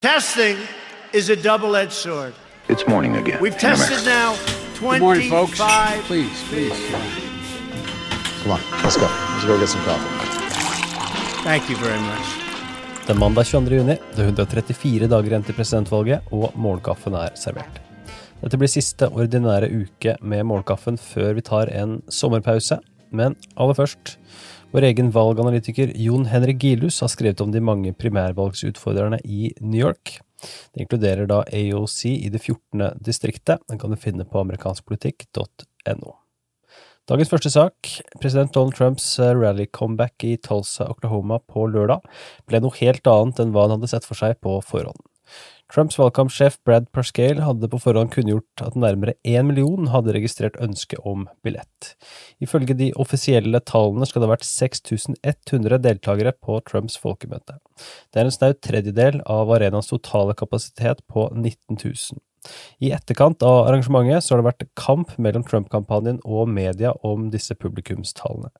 Testing is a double edged sword. It's morning again. We've tested now Good morning, folks. 25. Please, please. Come on, let's go. Let's go get some coffee. Thank you very much. Det er mandag 22. juni, det er 134 dager igjen til presidentvalget, og morgenkaffen er servert. Dette blir siste ordinære uke med morgenkaffen før vi tar en sommerpause. Men aller først, vår egen valganalytiker Jon Henrik Gilhus har skrevet om de mange primærvalgsutfordrerne i New York. Det inkluderer da AOC i det 14. distriktet. Den kan du finne på amerikanskpolitikk.no. Dagens første sak, president Donald Trumps eh, rally-comeback i Tulsa, Oklahoma på lørdag, ble noe helt annet enn hva han hadde sett for seg på forhånd. Trumps valgkampsjef Brad Perscale hadde på forhånd kunngjort at nærmere én million hadde registrert ønske om billett. Ifølge de offisielle tallene skal det ha vært 6100 deltakere på Trumps folkemøte. Det er en snau tredjedel av arenaens totale kapasitet på 19 000. I etterkant av arrangementet så har det vært kamp mellom Trump-kampanjen og media om disse publikumstallene.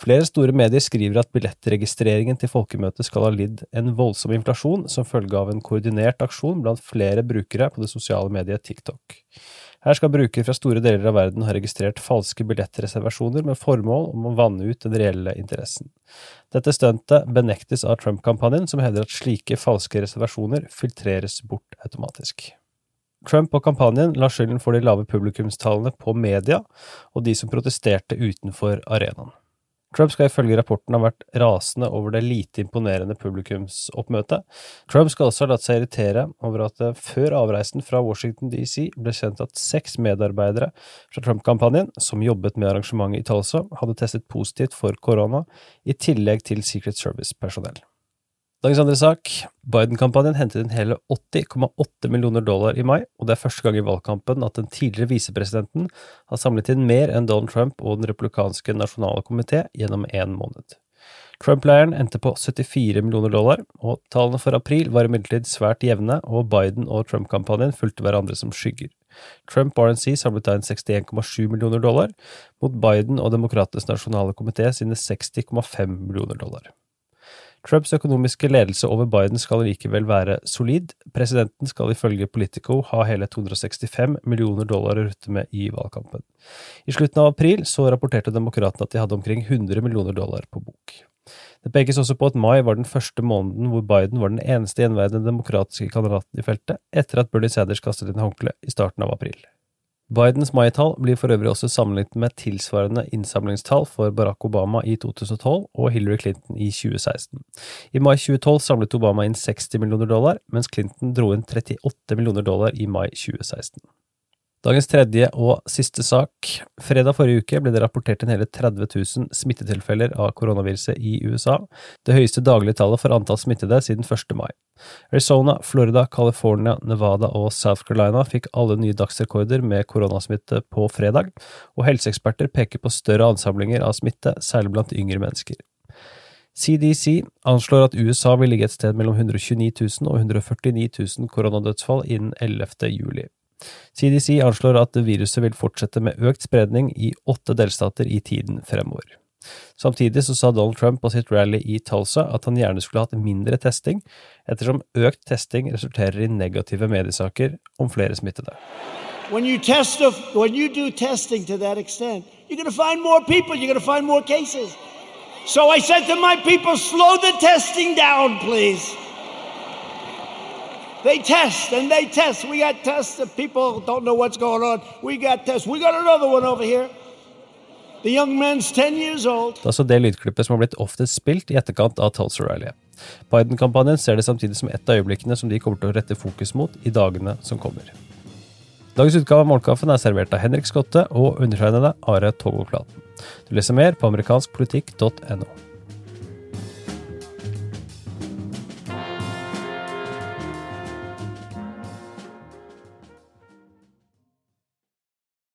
Flere store medier skriver at billettregistreringen til folkemøtet skal ha lidd en voldsom inflasjon som følge av en koordinert aksjon blant flere brukere på det sosiale mediet TikTok. Her skal brukere fra store deler av verden ha registrert falske billettreservasjoner med formål om å vanne ut den reelle interessen. Dette stuntet benektes av Trump-kampanjen, som hevder at slike falske reservasjoner filtreres bort automatisk. Trump og kampanjen la skylden for de lave publikumstallene på media og de som protesterte utenfor arenaen. Trump skal ifølge rapporten ha vært rasende over det lite imponerende publikumsoppmøtet. Trump skal også ha latt seg irritere over at det før avreisen fra Washington DC ble kjent at seks medarbeidere fra Trump-kampanjen, som jobbet med arrangementet i Tulsa, hadde testet positivt for korona, i tillegg til Secret Service-personell. Dagens andre sak. Biden-kampanjen hentet inn hele 80,8 millioner dollar i mai, og det er første gang i valgkampen at den tidligere visepresidenten har samlet inn mer enn Donald Trump og Den republikanske nasjonale komité gjennom én måned. Trump-leiren endte på 74 millioner dollar, og tallene for april var imidlertid svært jevne, og Biden og Trump-kampanjen fulgte hverandre som skygger. Trump RNC samlet inn 61,7 millioner dollar, mot Biden og Demokratenes nasjonale komité sine 60,5 millioner dollar. Trumps økonomiske ledelse over Biden skal likevel være solid. Presidenten skal ifølge Politico ha hele 265 millioner dollar å rutte med i valgkampen. I slutten av april så rapporterte demokratene at de hadde omkring 100 millioner dollar på bok. Det pekes også på at mai var den første måneden hvor Biden var den eneste gjenværende demokratiske kandidaten i feltet, etter at Bernie Sanders kastet inn håndkleet i starten av april. Bidens maitall blir for øvrig også sammenlignet med tilsvarende innsamlingstall for Barack Obama i 2012 og Hillary Clinton i 2016. I mai 2012 samlet Obama inn 60 millioner dollar, mens Clinton dro inn 38 millioner dollar i mai 2016. Dagens tredje og siste sak. Fredag forrige uke ble det rapportert inn hele 30 000 smittetilfeller av koronaviruset i USA, det høyeste daglige tallet for antall smittede siden 1. mai. Arizona, Florida, California, Nevada og South Carolina fikk alle nye dagsrekorder med koronasmitte på fredag, og helseeksperter peker på større ansamlinger av smitte, særlig blant yngre mennesker. CDC anslår at USA vil ligge et sted mellom 129 000 og 149 000 koronadødsfall innen 11. juli. CDC anslår at viruset vil fortsette med økt spredning i åtte delstater i tiden fremover. Samtidig så sa Donald Trump på sitt rally i Tulsa at han gjerne skulle hatt mindre testing, ettersom økt testing resulterer i negative mediesaker om flere smittede. When you test, when you do testing to that extent, you're going to find more people. You're going to find more cases. So I said to my people, slow the testing down, please. They test and they test. We got tests that people don't know what's going on. We got tests. We got another one over here. The young man's 10 years old. Det er altså det lydklippet som har blitt oftest spilt i etterkant av Tulsa-rallyet. Biden-kampanjen ser det samtidig som et av øyeblikkene som de kommer til å rette fokus mot i dagene som kommer. Dagens utgave av Målkaffen er servert av Henrik Skotte og undertegnede Are Togoklaten. Du leser mer på amerikanskpolitikk.no.